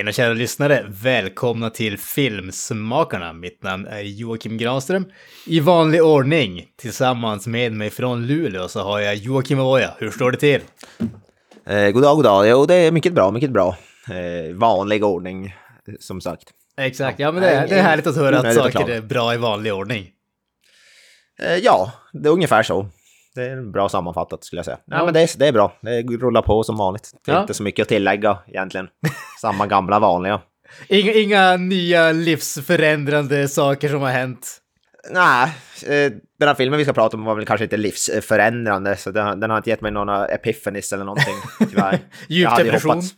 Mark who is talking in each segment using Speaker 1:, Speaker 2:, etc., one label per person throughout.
Speaker 1: Tjena kära lyssnare! Välkomna till Filmsmakarna. Mitt namn är Joakim Granström. I vanlig ordning, tillsammans med mig från Luleå, så har jag Joakim Avoya. Hur står det till?
Speaker 2: Eh, god dag, god dag. Jo, det är mycket bra, mycket bra. Eh, vanlig ordning, som sagt.
Speaker 1: Exakt, ja men det är, det är härligt att höra att saker är bra i vanlig ordning.
Speaker 2: Eh, ja, det är ungefär så. Det är bra sammanfattat skulle jag säga. Ja,
Speaker 1: Ja.
Speaker 2: men det är, det är bra. Det rullar på som vanligt. Det är
Speaker 1: Ja.
Speaker 2: inte så mycket att tillägga egentligen. Samma gamla vanliga.
Speaker 1: Inga, inga nya livsförändrande saker som har hänt.
Speaker 2: Nej, eh, den här filmen vi ska prata om var väl kanske inte livsförändrande, så den, den har inte gett mig några epiphanies eller någonting, tyvärr.
Speaker 1: Djup depression.
Speaker 2: hoppats-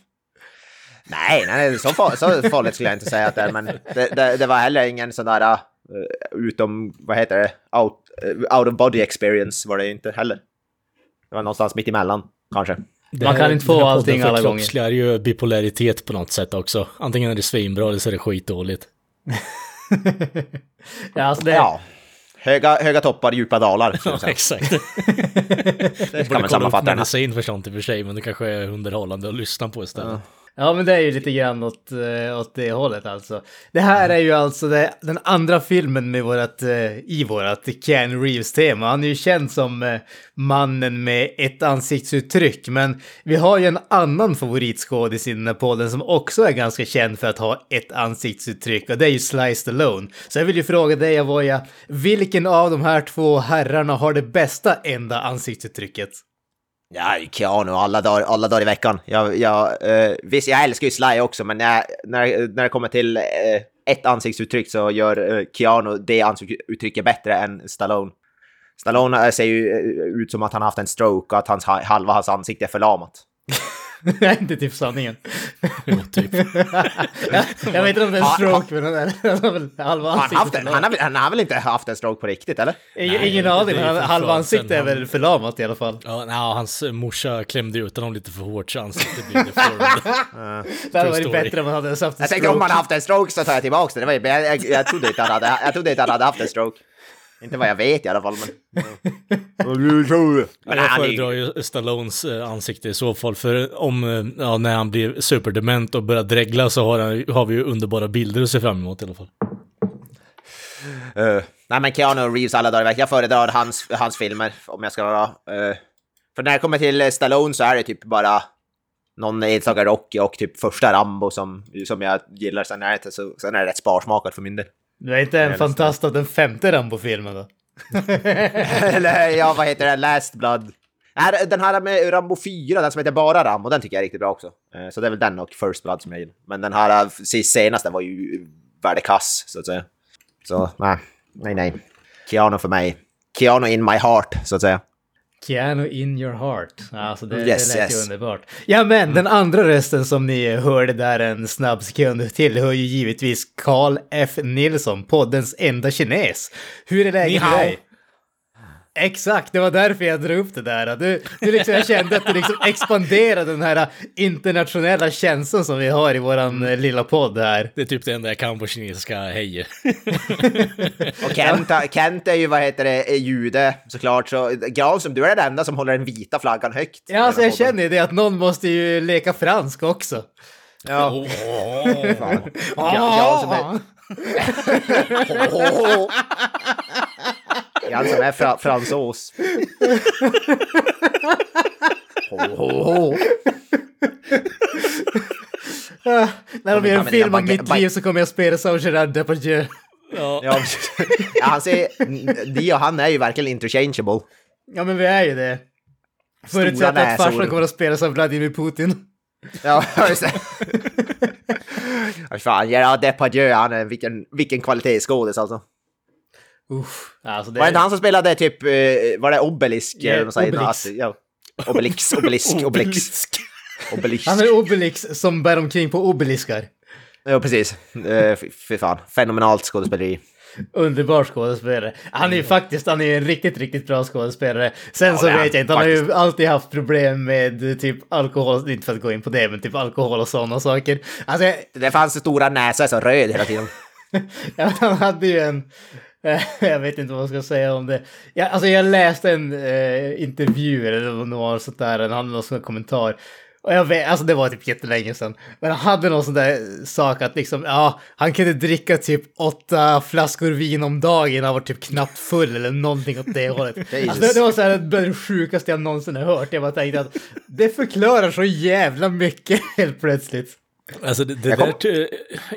Speaker 2: Nej, nej, så, far, så farligt skulle jag inte säga att det är, men det, det, det var heller ingen sån där, uh, utom, vad heter det, out, eh, out of body experience var det inte heller. Det var någonstans mitt emellan, kanske.
Speaker 3: Det
Speaker 1: Man kan
Speaker 3: här-
Speaker 1: inte få allting alla gånger.
Speaker 3: förkroppsligar ju bipolaritet på något sätt också. Antingen är det svinbra eller så är det skitdåligt.
Speaker 1: Ja, alltså det,
Speaker 2: Ja. Höga, höga toppar, djupa dalar, jag säga.
Speaker 3: Exakt.
Speaker 2: Det kan man sammanfatta den här.
Speaker 3: medicin för sånt i och för sig, men det kanske är underhållande att lyssna på istället.
Speaker 1: Ja, Ja, men det är ju lite grann åt, eh, åt det hållet alltså. Det här är ju alltså det, den andra filmen med vårat, eh, i vårat Keanu Reeves-tema. Han är ju känd som eh, mannen med ett ansiktsuttryck, men vi har ju en annan favoritskådis i den här podden som också är ganska känd för att ha ett ansiktsuttryck, och det är ju Sliced Alone. Så jag vill ju fråga dig, Avoya, vilken av de här två herrarna har det bästa enda ansiktsuttrycket?
Speaker 2: Ja, Keanu alla dagar, alla dagar i veckan. Jag, jag, eh, visst, jag älskar ju Sly också, men när, när, när det kommer till eh, ett ansiktsuttryck så gör eh, Keanu det ansiktsuttrycket bättre än Stallone. Stallone eh, ser ju eh, ut som att han har haft en stroke och att hans, halva hans ansikte är förlamat.
Speaker 1: Det är inte typ sanningen.
Speaker 3: Jo, typ.
Speaker 1: jag, jag vet inte om det är en
Speaker 2: Ha-
Speaker 1: stroke, men han har väl halva
Speaker 2: Han,
Speaker 1: ansiktet
Speaker 2: haft en, han, har, väl- han har väl inte haft en stroke på riktigt, eller?
Speaker 1: Ingen,
Speaker 3: Nej,
Speaker 1: ingen aning, men halva ansiktet är väl förlamat i alla fall.
Speaker 3: Ja, nej, hans morsa klämde ut honom lite för hårt så ansiktet blev deformed.
Speaker 1: Det hade varit bättre om han hade haft en
Speaker 2: Jag tänkte om
Speaker 1: stroke.
Speaker 2: han haft en stroke så tar jag tillbaka det. det var, jag, jag, jag, trodde inte han hade, jag trodde inte han hade haft en stroke. Inte vad jag vet i alla fall, men... men
Speaker 3: Jag föredrar
Speaker 2: ju...
Speaker 3: Stallones eh, ansikte i så fall, för om, eh, ja, när han blir superdement och börjar dregla så har, han, har vi ju underbara bilder att se fram emot i alla fall.
Speaker 2: Uh, nej men Keanu Reeves alla dagar i veckan. Jag föredrar hans, hans filmer om jag ska vara... eh, för när det kommer till Stallone så är det typ bara någon enstaka Rocky och typ första Rambo som, som jag gillar. Sen är det, så, sen är det rätt sparsmakat för min del.
Speaker 1: Du är inte en fantast av den femte Rambo-filmen då?
Speaker 2: Eller ja, vad heter det? Last Blood. Nej, den här med Rambo 4, den som heter bara Rambo, den tycker jag är riktigt bra också. Eh, Så det är väl den och First Blood som jag gillar. Men den här eh, senaste var ju värdekass, så att säga. Så nej, nej, nej. Keanu för mig. Keanu in my heart, så att säga.
Speaker 1: Keanu in your heart. Alltså det,
Speaker 2: Yes,
Speaker 1: det lät ju
Speaker 2: yes.
Speaker 1: underbart. Ja men den andra rösten som ni hörde där en snabb sekund tillhör ju givetvis Carl F. Nilsson, poddens enda kines. Hur är läget med dig? Exakt, det var därför jag drog upp det där. Du, du liksom, jag kände att du liksom expanderade den här internationella känslan som vi har i våran eh, lilla podd här.
Speaker 3: Det är typ det enda jag kan på kinesiska, hej.
Speaker 2: Och Kent, Kent är ju, vad heter det, är jude såklart. Så Granström, du är den enda som håller den vita flaggan högt.
Speaker 1: Ja, alltså jag
Speaker 2: den här
Speaker 1: känner ju det att någon måste ju leka fransk också.
Speaker 2: Ja.
Speaker 3: Åh.
Speaker 2: Fan. Granström är... Han som är fra, fransos. Ho, ho, ho.
Speaker 1: Ah, när de gör en film om mitt liv så kommer jag spela av Gerard Depardieu.
Speaker 3: Ja.
Speaker 2: Ja, han ser, de och han är ju verkligen interchangeable.
Speaker 1: Ja, men vi är ju det. Förutsatt att farsan kommer att spelas av Vladimir Putin.
Speaker 2: Ja, just det. Fan, Gerard Depardieu, han är vilken, vilken kvalitetsskådis alltså.
Speaker 1: Uff, alltså det
Speaker 2: Var det inte han som spelade typ, eh, var det Obelisk? Man?
Speaker 1: Obelix.
Speaker 2: Ja. Obelix, Obelisk, Obelix. Obelisk.
Speaker 1: Han är Obelix som bär omkring på obeliskar.
Speaker 2: Ja, precis. Uh, fy fan. Fenomenalt skådespeleri.
Speaker 1: Underbar skådespelare. Han är ju faktiskt, han är en riktigt, riktigt bra skådespelare. Sen
Speaker 2: Ja,
Speaker 1: så vet jag inte, han har ju
Speaker 2: faktiskt.
Speaker 1: alltid haft problem med eh, typ alkohol, inte för att gå in på det, men typ alkohol och sådana saker. Alltså,
Speaker 2: Det fanns stora näsa så röd hela tiden.
Speaker 1: Ja, han hade ju en... Jag vet inte vad man ska säga om det. Jag, alltså jag läste en eh, intervju eller något sånt där, han hade någon sån kommentar. Och jag vet, alltså det var typ jättelänge sedan. Men han hade någon sån där sak att liksom, ja, han kunde dricka typ åtta flaskor vin om dagen, han var typ knappt full eller någonting åt det hållet. Alltså det, det var så här det sjukaste jag någonsin har hört. Jag bara tänkte att det förklarar så jävla mycket helt plötsligt.
Speaker 3: Alltså det, det
Speaker 2: Jag
Speaker 3: där,
Speaker 2: kom-
Speaker 3: ty-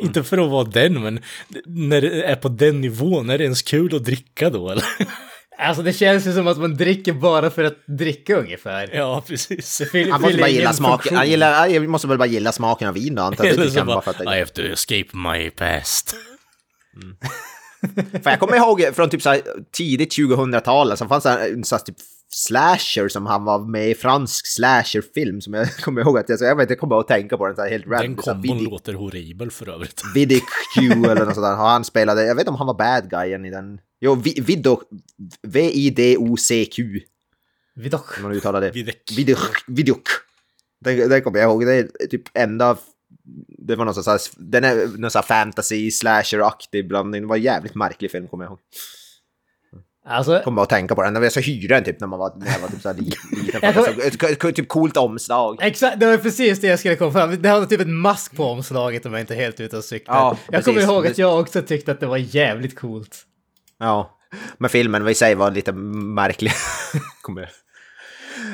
Speaker 3: inte för att vara den, men när det är på den nivån, är det ens kul att dricka då eller?
Speaker 1: Alltså det känns ju som att man dricker bara för att dricka ungefär.
Speaker 3: Ja, precis.
Speaker 1: Fyll-
Speaker 2: Han måste bara gilla smaken. Han, gillar, han måste väl bara gilla smaken av vin då, antar jag.
Speaker 3: Eller
Speaker 2: bara
Speaker 3: bara,
Speaker 2: för att
Speaker 3: I have to escape my past.
Speaker 2: För jag kommer ihåg från typ så här tidigt 2000-tal, så fanns det en sån här typ slasher som han var med i fransk slasherfilm som jag kommer ihåg att jag, så jag vet inte, jag kommer att tänka på den så här helt
Speaker 3: Den
Speaker 2: random. här
Speaker 3: kombon
Speaker 2: Vidic-
Speaker 3: låter horribel för övrigt.
Speaker 2: Vidic Q eller något där. Han spelade, jag vet inte om han var bad guyen i den. Jo, Vi- Vidoc, V-I-D-O-C-Q,
Speaker 1: Vidoch.
Speaker 2: om man uttalar det. Vidoc. Vidoc. Den, den kommer jag ihåg, det är typ enda... Det var någon sån här, den är någon sån här fantasy slasher-aktig blandning. Det var en jävligt märklig film kommer jag ihåg.
Speaker 1: Alltså,
Speaker 2: Kommer att tänka på den. Jag så hyrde den typ när man var, när jag var typ så här liten. Typ coolt omslag.
Speaker 1: exakt, det var precis det jag skulle komma fram Det hade typ en mask på omslaget om jag inte är helt ute och cyklar.
Speaker 2: Ja,
Speaker 1: jag kommer ihåg att jag också tyckte att det var jävligt coolt.
Speaker 2: Ja. Men filmen i sig var lite märklig. kommer.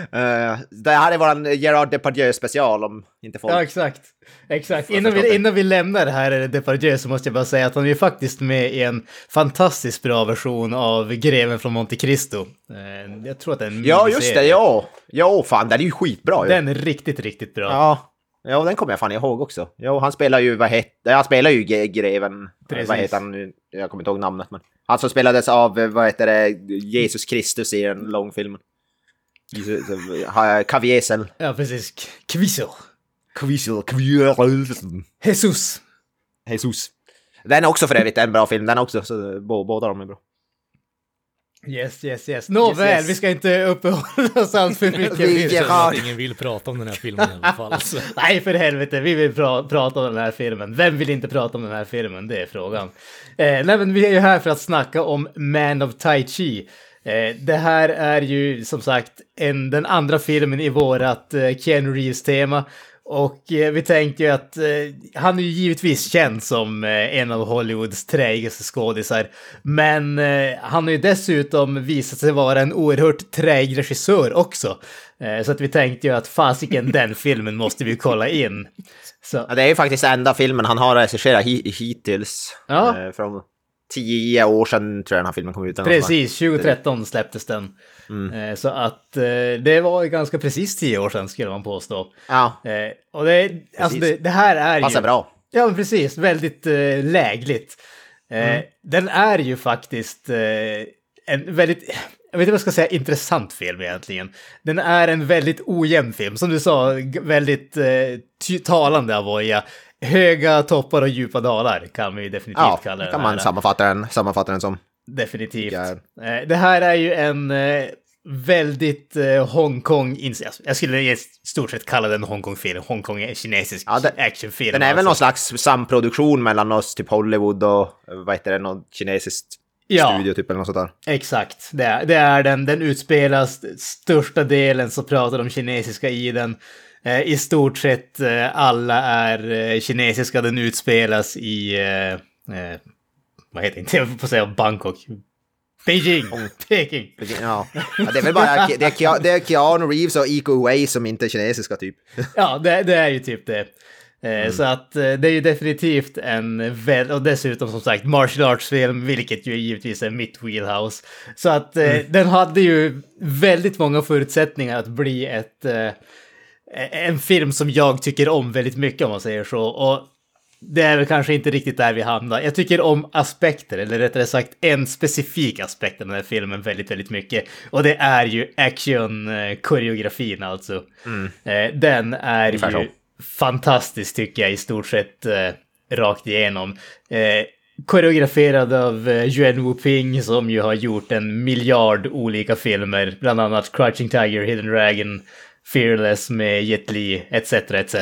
Speaker 2: Uh, det här är våran Gerard Depardieu special om inte folk...
Speaker 1: Ja, exakt. Exakt. Innan vi, innan vi lämnar det här Depardieu så måste jag bara säga att han är faktiskt med i en fantastiskt bra version av Greven från Monte Cristo. Eh, Jag tror att det är en
Speaker 2: Ja, just det, ja! Ja, fan, den är ju skitbra ju.
Speaker 1: Den är riktigt, riktigt bra.
Speaker 2: Ja. Ja, den kommer jag fan ihåg också. Jo, han spelar ju, vad heter, han spelar ju greven,
Speaker 1: Precis.
Speaker 2: vad heter han nu? Jag kommer inte ihåg namnet, men han som spelades av, eh, vad heter det, Jesus Kristus i den långfilmen. Kaviesel.
Speaker 1: Ja, precis. Kviso.
Speaker 2: Kvisel, Kvisel.
Speaker 1: Jesus.
Speaker 2: Jesus. Den är också för övrigt en bra film, den också, så bo- båda de är bra.
Speaker 1: Yes, yes, yes. Nåväl,
Speaker 2: Yes, yes.
Speaker 1: vi ska inte uppehålla oss allt för mycket.
Speaker 2: Vi-
Speaker 3: Känner att ingen vill prata om den här filmen i alla fall. Så.
Speaker 1: Nej, för helvete, vi vill pra prata om den här filmen. Vem vill inte prata om den här filmen? Det är frågan. Eh, nej, men vi är ju här för att snacka om Man of Tai Chi. Eh, det här är ju som sagt en, den andra filmen i vårat eh, Keanu Reeves-tema. Och eh, vi tänkte ju att eh, han är ju givetvis känd som eh, en av Hollywoods träigaste skådisar. Men han har ju dessutom visat sig vara en oerhört träig regissör också. Så att vi tänkte ju att fasiken den filmen måste vi kolla in. Så,
Speaker 2: Ja, det är ju faktiskt enda filmen han har regisserat hi- hittills.
Speaker 1: Ja.
Speaker 2: Från tio år sedan tror jag den här filmen kom ut.
Speaker 1: Precis, 2013 släpptes den. Eh, Så att eh, det var ganska precis tio år sedan skulle man påstå.
Speaker 2: Ja,
Speaker 1: Eh, Och det, alltså det, det här är ju...
Speaker 2: passar bra.
Speaker 1: Ja, men precis. Väldigt lägligt.
Speaker 2: Mm.
Speaker 1: Den är ju faktiskt en väldigt, jag vet inte vad jag ska säga, intressant film egentligen. Den är en väldigt ojämn film, som du sa, väldigt eh, talande Avoya. Höga toppar och djupa dalar kan vi definitivt
Speaker 2: Ja,
Speaker 1: kalla
Speaker 2: det
Speaker 1: den
Speaker 2: kan
Speaker 1: här.
Speaker 2: man sammanfatta den, sammanfatta den som.
Speaker 1: Definitivt.
Speaker 2: Ja.
Speaker 1: Det här är ju en eh, väldigt eh, Hongkong... Jag skulle i stort sett kalla den Hongkong-film. Hongkong är kinesisk
Speaker 2: Ja, det-
Speaker 1: actionfilm.
Speaker 2: Den är väl
Speaker 1: alltså.
Speaker 2: någon slags samproduktion mellan oss, typ Hollywood och vad heter det, någon kinesisk
Speaker 1: Ja.
Speaker 2: studio typ eller något sånt där.
Speaker 1: Exakt, det är, det är den. Den utspelas största delen så pratar de kinesiska i den. Eh, I stort sett eh, alla är eh, kinesiska. Den utspelas i... Eh, eh, vad heter det? Jag får säga Bangkok. Beijing! Peking!
Speaker 2: Ja. ja, det är väl bara det är, det är Keanu Reeves och Iko Uwais som inte är kinesiska typ.
Speaker 1: Ja, det, det är ju typ det. Eh, Så att eh, det är ju definitivt en väl, och dessutom som sagt martial arts-film, vilket ju givetvis är mitt wheelhouse. Så att eh, den hade ju väldigt många förutsättningar att bli ett, eh, en film som jag tycker om väldigt mycket om man säger så. Och det är väl kanske inte riktigt där vi hamnar. Jag tycker om aspekter, eller rättare sagt en specifik aspekt av den här filmen väldigt, väldigt mycket. Och det är ju action-koreografin alltså. Eh, Den är
Speaker 2: Ungefär
Speaker 1: ju
Speaker 2: så.
Speaker 1: fantastisk tycker jag i stort sett eh, rakt igenom. Eh, koreograferad av eh, Yuan Wu Ping som ju har gjort en miljard olika filmer, bland annat Crouching Tiger, Hidden Dragon, Fearless med Jet Li, etc. etc.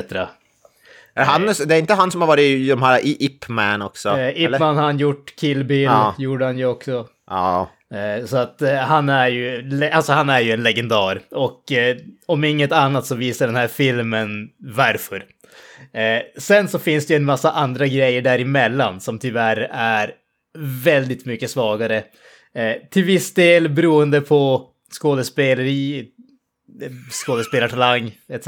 Speaker 2: Han, det är inte han som har varit i de här i Ip Man också?
Speaker 1: Eh? Ip Man har han gjort, Kill Bill
Speaker 2: Ja.
Speaker 1: gjorde han ju också.
Speaker 2: Ja.
Speaker 1: Eh, Så att eh, han är ju, alltså han är ju en legendar. Och eh, om inget annat så visar den här filmen varför. Eh, sen så finns det ju en massa andra grejer däremellan som tyvärr är väldigt mycket svagare. Eh, till viss del beroende på skådespeleri, eh, skådespelartalang etc.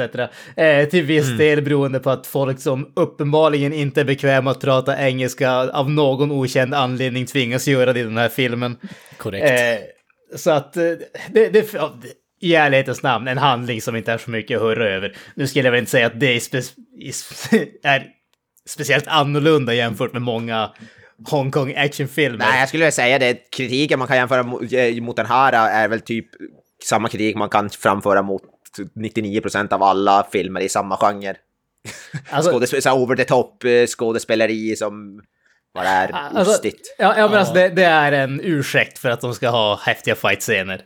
Speaker 1: Eh, till viss del beroende på att folk som uppenbarligen inte är bekväma att prata engelska av någon okänd anledning tvingas göra det i den här filmen.
Speaker 3: Korrekt.
Speaker 1: Eh, så att eh, det, det, i ärlighetens namn, en handling som inte är så mycket att höra över. Nu skulle jag väl inte säga att det är, spe, är speciellt annorlunda jämfört med många Hongkong actionfilmer.
Speaker 2: Nej, jag skulle vilja säga det. Kritiken man kan jämföra mot, eh, mot den här är väl typ samma kritik man kan framföra mot 99% av alla filmer i samma genre.
Speaker 1: Alltså-
Speaker 2: Skådesp- så här over the top eh, skådespeleri som bara är
Speaker 1: Alltså,
Speaker 2: ostigt.
Speaker 1: ja, ja, men alltså det, det är en ursäkt för att de ska ha häftiga fight-scener.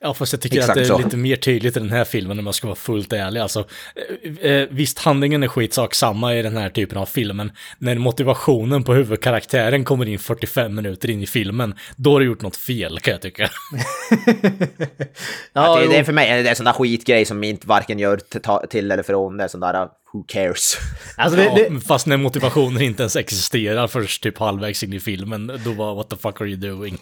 Speaker 3: Ja, fast jag tycker
Speaker 2: Exakt
Speaker 3: att det är
Speaker 2: så.
Speaker 3: lite mer tydligt i den här filmen om jag ska vara fullt ärlig. Alltså, eh, eh, visst, handlingen är skitsak samma i den här typen av filmen. När motivationen på huvudkaraktären kommer in 45 minuter in i filmen, då har du gjort något fel kan jag tycka.
Speaker 1: Ja,
Speaker 2: det,
Speaker 1: jo.
Speaker 2: det är för mig det är en sån där skitgrej som inte varken gör till, eller från. Det är sån där who cares.
Speaker 1: alltså det,
Speaker 3: Ja,
Speaker 1: det,
Speaker 3: fast när motivationen inte ens existerar först typ halvvägs in i filmen, då var what the fuck are you doing?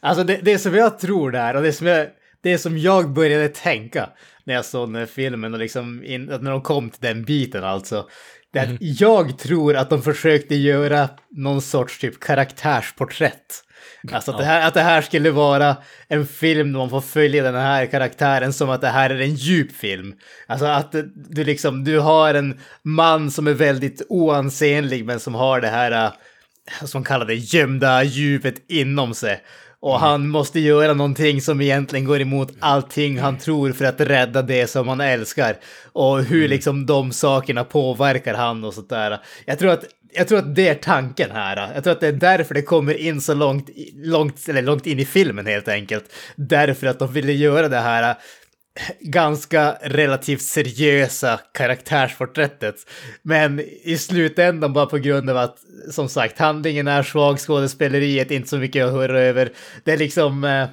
Speaker 1: Alltså det, det som jag tror där och det som jag, det som jag började tänka när jag såg den här filmen och liksom in, när de kom till den biten alltså. Det är att jag tror att de försökte göra någon sorts typ karaktärsporträtt. Alltså att, det här, att det här skulle vara en film där man får följa den här karaktären som att det här är en djup film. Alltså att du liksom, du har en man som är väldigt oansenlig men som har det här, äh, som kallar det gömda djupet inom sig. Och han måste göra någonting som egentligen går emot allting han tror för att rädda det som han älskar. Och hur liksom de sakerna påverkar han och sånt där. Jag tror att, jag tror att det är tanken här. Jag tror att det är därför det kommer in så långt, långt, eller långt in i filmen helt enkelt. Därför att de ville göra det här ganska relativt seriösa karaktärsporträttet. Men i slutändan bara på grund av att, som sagt, handlingen är svag, skådespeleriet inte så mycket att höra över. Det är liksom... Eh,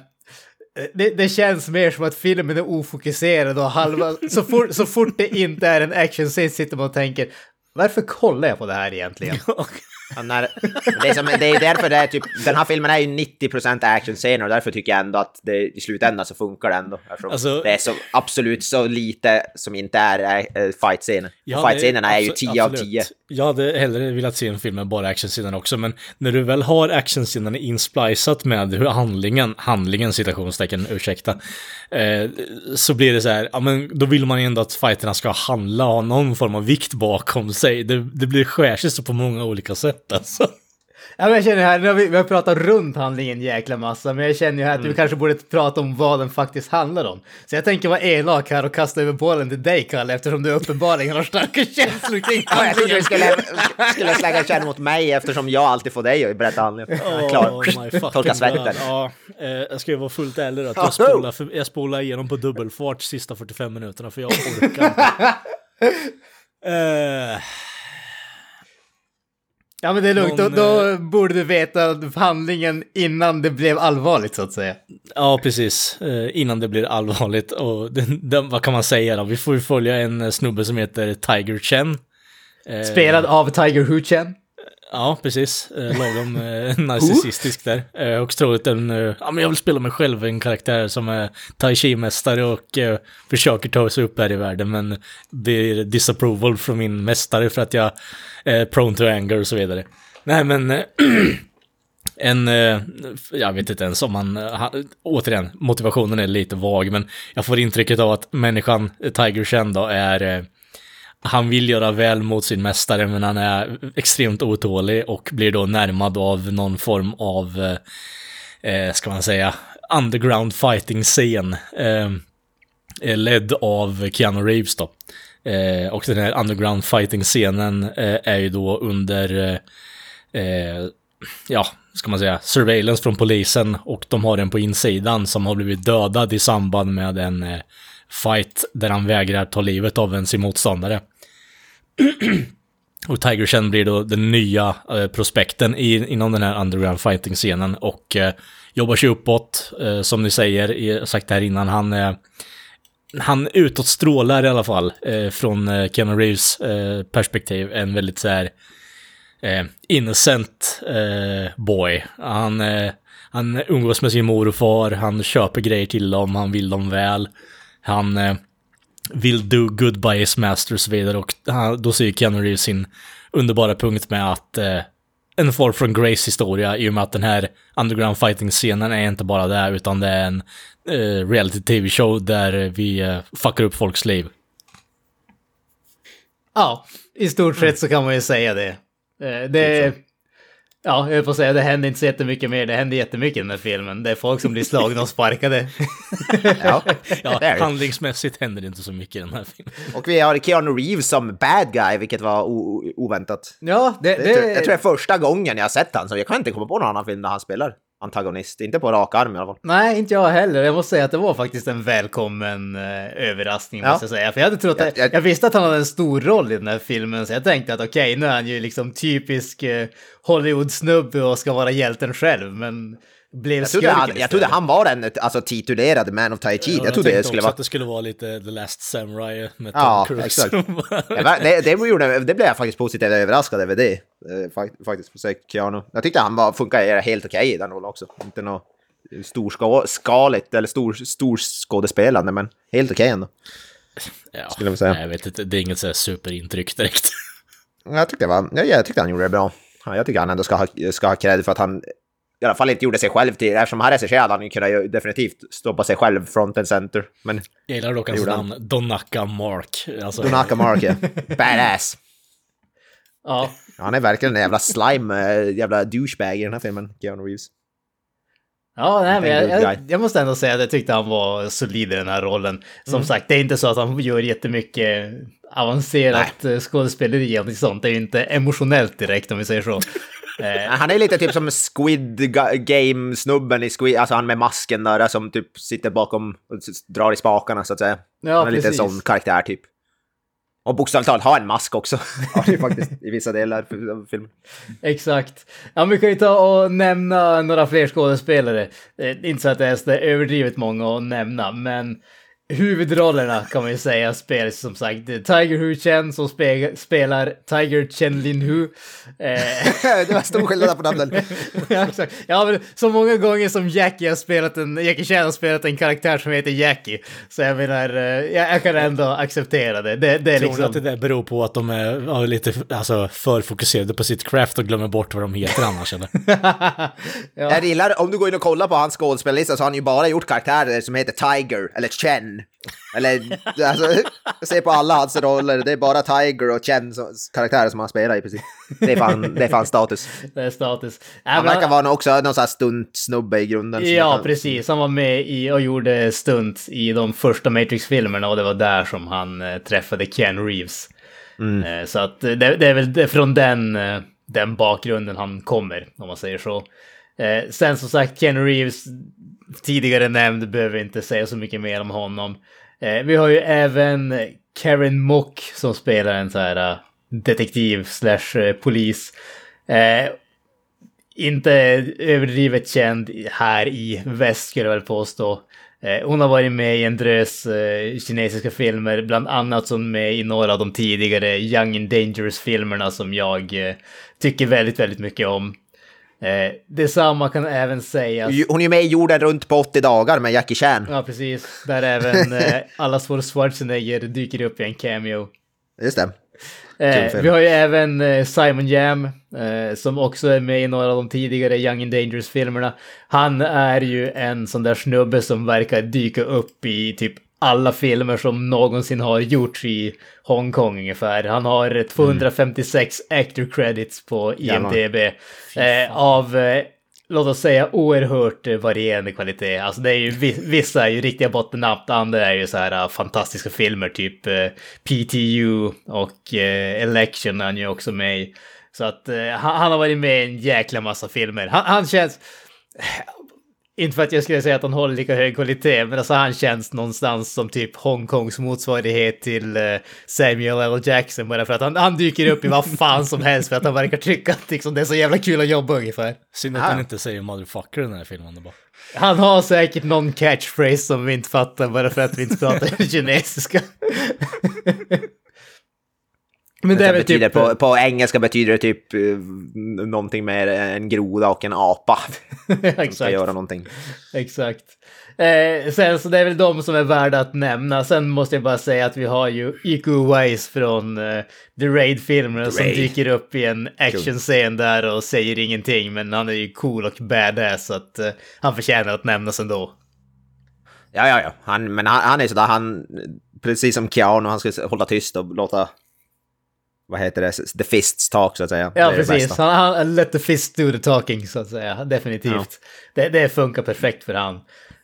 Speaker 1: det, det känns mer som att filmen är ofokuserad och halva... Så fort, så fort det inte är en actionscen sitter man och tänker varför kollar jag på det här egentligen?
Speaker 2: När, det, är som, det är därför det är typ, den här filmen är ju 90% actionscener och därför tycker jag ändå att det, i slutändan så funkar det ändå.
Speaker 3: Alltså-
Speaker 2: det är så absolut så lite som inte är äh, fight-scener.
Speaker 3: Ja,
Speaker 2: Fight-scenerna är ju
Speaker 3: abso-
Speaker 2: 10 av
Speaker 3: absolut.
Speaker 2: 10.
Speaker 3: Jag hade hellre velat se en film med bara actionscener också, men när du väl har actionscenerna insplicat med hur handlingen, handlingen citationstecken, ursäkta, eh, så blir det så här, ja men då vill man ju ändå att fighterna ska handla och ha någon form av vikt bakom sig. Det, det blir skär sig så på många olika sätt alltså.
Speaker 1: Ja, men jag känner här, nu har vi, vi har pratat runt handlingen en jäkla massa, men jag känner ju här att vi kanske borde prata om vad den faktiskt handlar om. Så jag tänker vara elak här och kasta över bollen till dig, Kalle, eftersom du uppenbarligen har starka känslor kring
Speaker 2: Ja, jag trodde du skulle, skulle slänga kärn mot mig eftersom jag alltid får dig att berätta handlingen. Klar.
Speaker 3: Oh fucking
Speaker 2: Tolka svärdet.
Speaker 3: Ja, eh, jag ska ju vara fullt ärlig att jag spolar, för, jag spolar igenom på dubbelfart sista 45 minuterna för jag orkar inte. Eh,
Speaker 1: Ja, men det är lugnt.
Speaker 3: Någon,
Speaker 1: då, då borde du veta handlingen innan det blev allvarligt, så att säga.
Speaker 3: Ja, precis. Eh, innan det blir allvarligt. Och den, den, vad kan man säga då? Vi får ju följa en eh, snubbe som heter Tiger Chen. Eh,
Speaker 1: Spelad av Tiger Hu-Chen.
Speaker 3: Ja, precis. Eh, lagom eh, narcissistisk där. Eh, och troligt en, eh, ja men jag vill spela mig själv, en karaktär som är tai chi-mästare och eh, försöker ta sig upp här i världen men blir disapproval från min mästare för att jag är prone to anger och så vidare. Nej men, eh, en, eh, jag vet inte ens om man, eh, ha- återigen, motivationen är lite vag men jag får intrycket av att människan, eh, Tiger Chen då, är eh, han vill göra väl mot sin mästare men han är extremt otålig och blir då närmad av någon form av, eh, eh ska man säga, underground fighting-scen. Eh, eh, ledd av Keanu Reeves då. Eh, och den här underground fighting-scenen eh, är ju då under, eh, eh, ja, ska man säga, surveillance från polisen och de har en på insidan som har blivit dödad i samband med en eh, fight där han vägrar ta livet av en sin motståndare. och Tiger Chen blir då den nya eh, prospekten i, inom den här underground fighting-scenen och eh, jobbar sig uppåt, eh, som ni säger, jag sagt det här innan, han eh, han utåt strålar i alla fall eh, från eh, Keanu Reeves eh, perspektiv. En väldigt så här eh, innocent eh, boy. Han, eh, han umgås med sin mor och far, han köper grejer till dem, han vill dem väl. Han eh, vill do good by his master och så vidare. Och han, då ser Keanu Reeves sin underbara punkt med att eh, en Fall from Grace historia i och med att den här underground fighting-scenen är inte bara det, utan det är en eh, reality-tv-show där vi eh, fuckar upp folks liv.
Speaker 1: Ja, i stort sett så kan man ju säga det. Eh, det ja, jag att säga, det händer inte så jättemycket mer. Det händer jättemycket i den här filmen. Det är folk som blir slagna och sparkade.
Speaker 2: Ja,
Speaker 3: Ja,
Speaker 2: det är det.
Speaker 3: handlingsmässigt händer det inte så mycket i den här filmen.
Speaker 2: Och vi har Keanu Reeves som bad guy, vilket var oväntat.
Speaker 1: Ja, det,
Speaker 2: Det,
Speaker 1: det,
Speaker 2: tror- jag tror det är första gången jag har sett han, så jag kan inte komma på någon annan film där han spelar antagonist. Inte på rak arm i alla fall.
Speaker 1: Nej, inte jag heller. Jag måste säga att det var faktiskt en välkommen eh, överraskning,
Speaker 2: Ja.
Speaker 1: måste jag säga. För jag hade trott att,
Speaker 2: Jag- jag-
Speaker 1: jag visste att han hade en stor roll i den här filmen, så jag tänkte att okej, nu är han ju liksom typisk eh, Hollywood-snubbe och ska vara hjälten själv, men blev
Speaker 2: Jag trodde, han, jag trodde han var en alltså, titulerad man of Tai Chi. jag trodde det
Speaker 3: tänkte
Speaker 2: skulle vara...
Speaker 3: att det skulle vara lite The Last Samurai med Tom
Speaker 2: Ja,
Speaker 3: Cruise.
Speaker 2: exakt. Ja, va- det, det, gjorde, det blev jag faktiskt positivt överraskad över det. eh, fak- Faktiskt, på sig, Keanu. Jag tyckte han var, funkar helt okej i den rollen också. Inte något storskaligt eller stor, stor skådespelande, men helt okej ändå.
Speaker 3: ja,
Speaker 2: Skulle jag säga.
Speaker 3: nej, Jag vet inte, det är inget så här superintryck direkt.
Speaker 2: Jag tyckte, det var, jag, jag tyckte han gjorde det bra. Ja, jag tycker han ändå ska ha, ska ha cred för att han i alla fall inte gjorde sig själv till, eftersom han regisserade han kunnat ju definitivt stoppa sig själv front and center. Men
Speaker 3: Jag gillar dock hans namn, Donaka Mark. Alltså,
Speaker 2: Donaka Mark, ja. Badass.
Speaker 1: Ja,
Speaker 2: Han är verkligen en jävla slime, eh, jävla douchebag i den här filmen, Keanu Reeves.
Speaker 1: Ja, nej, men
Speaker 2: En
Speaker 1: jag, jag, jag måste ändå säga att jag tyckte han var solid i den här rollen. Som
Speaker 2: Mm.
Speaker 1: sagt, det är inte så att han gör jättemycket avancerat skådespeleri och sånt. Det är ju inte emotionellt direkt om vi säger så. Eh,
Speaker 2: Han är lite typ som Squid Ga- Game-snubben i Squid, alltså han med masken där som typ sitter bakom och drar i spakarna så att säga.
Speaker 1: Ja,
Speaker 2: han är lite en
Speaker 1: precis.
Speaker 2: sån karaktär typ. Och bokstavligt talat har en mask också. Ja, det är faktiskt i vissa delar av filmen.
Speaker 1: Exakt. Ja, vi kan ju ta och nämna några fler skådespelare. Eh, inte så att det är överdrivet många att nämna, men huvudrollerna kan man ju säga spelas som sagt Tiger Hu Chen som spe spelar Tiger Chen Lin Hu. Eh,
Speaker 2: det var stor skillnad på namnen.
Speaker 1: ja, exakt. Ja, men så många gånger som Jackie har spelat en, Jackie Chan har spelat en karaktär som heter Jackie. Så jag menar, eh, jag, jag kan ändå acceptera det. Det, det är
Speaker 3: Tror
Speaker 1: liksom...
Speaker 3: att det där beror på att de är ja, lite alltså, för fokuserade på sitt craft och glömmer bort vad de heter annars eller?
Speaker 2: Jag gillar, om du går in och kollar på hans skådespellista så har han ju bara gjort karaktärer som heter Tiger eller Chen. Eller, alltså, ser på alla hans roller, det är bara Tiger och Chen som, karaktärer som han spelar i princip. Det är fan, det är fan status.
Speaker 1: Det är status. Ja,
Speaker 2: Han verkar vara också någon sån här stuntsnubbe i grunden.
Speaker 1: Ja,
Speaker 2: kan-
Speaker 1: precis. Han var med i och gjorde stunt i de första Matrix-filmerna och det var där som han eh, träffade Ken Reeves. Eh, så att det, det är väl från den, eh, den bakgrunden han kommer, om man säger så. Eh, sen som sagt, Ken Reeves, tidigare nämnd, behöver inte säga så mycket mer om honom. Eh, vi har ju även Karen Mock som spelar en så här eh, detektiv slash eh, polis. Eh, inte överdrivet känd här i väst skulle jag väl påstå. Eh, hon har varit med i en drös eh, kinesiska filmer, bland annat som med i några av de tidigare Young and Dangerous-filmerna som jag eh, tycker väldigt, väldigt mycket om. Eh, detsamma kan även sägas...
Speaker 2: Hon är ju med i Jorden runt på 80 dagar med Jackie Chan.
Speaker 1: Ja, precis. Där även eh, allas vår Schwarzenegger dyker upp i en cameo.
Speaker 2: Just det.
Speaker 1: Eh, vi har ju även eh, Simon Jam eh, som också är med i några av de tidigare Young and Dangerous-filmerna. Han är ju en sån där snubbe som verkar dyka upp i typ alla filmer som någonsin har gjorts i Hongkong ungefär. Han har 256 actor credits på IMDB. Eh, av, eh, låt oss säga, oerhört eh, varierande kvalitet. Alltså det är ju, vi- vissa är ju riktiga bottennapp, andra är ju så här eh, fantastiska filmer, typ eh, PTU och eh, Election är han ju också med i. Så att han, han har varit med i en jäkla massa filmer. Han, han känns... Inte för att jag skulle säga att han håller lika hög kvalitet, men alltså han känns någonstans som typ Hongkongs motsvarighet till eh, Samuel L. Jackson. Bara för att han, han dyker upp i vad fan som helst för att han verkar tycka att liksom, det är så jävla kul att jobba ungefär.
Speaker 3: Synd att
Speaker 2: Ah.
Speaker 3: han inte säger motherfucker i den här filmen. Bara.
Speaker 1: Han har säkert någon catchphrase som vi inte fattar bara för att vi inte pratar kinesiska. Men det
Speaker 2: betyder
Speaker 1: typ...
Speaker 2: på, på engelska betyder det typ eh, någonting med en groda och en apa. Som ska
Speaker 1: Exakt.
Speaker 2: göra någonting.
Speaker 1: Exakt. Eh, sen så det är väl de som är värda att nämna. Sen måste jag bara säga att vi har ju Iko Wise från eh, The Raid-filmerna som dyker upp i en actionscen där och säger ingenting. Men han är ju cool och badass så att eh, han förtjänar att nämnas ändå.
Speaker 2: Ja, ja, ja. Han, men han, han är sådär, han... Precis som Keanu, han ska hålla tyst och låta... Vad heter det? The fists talk, så att säga.
Speaker 1: Ja, precis. Han, han let the fist do the talking, så att säga. Definitivt.
Speaker 2: Ja.
Speaker 1: Det, det funkar perfekt för han. Eh,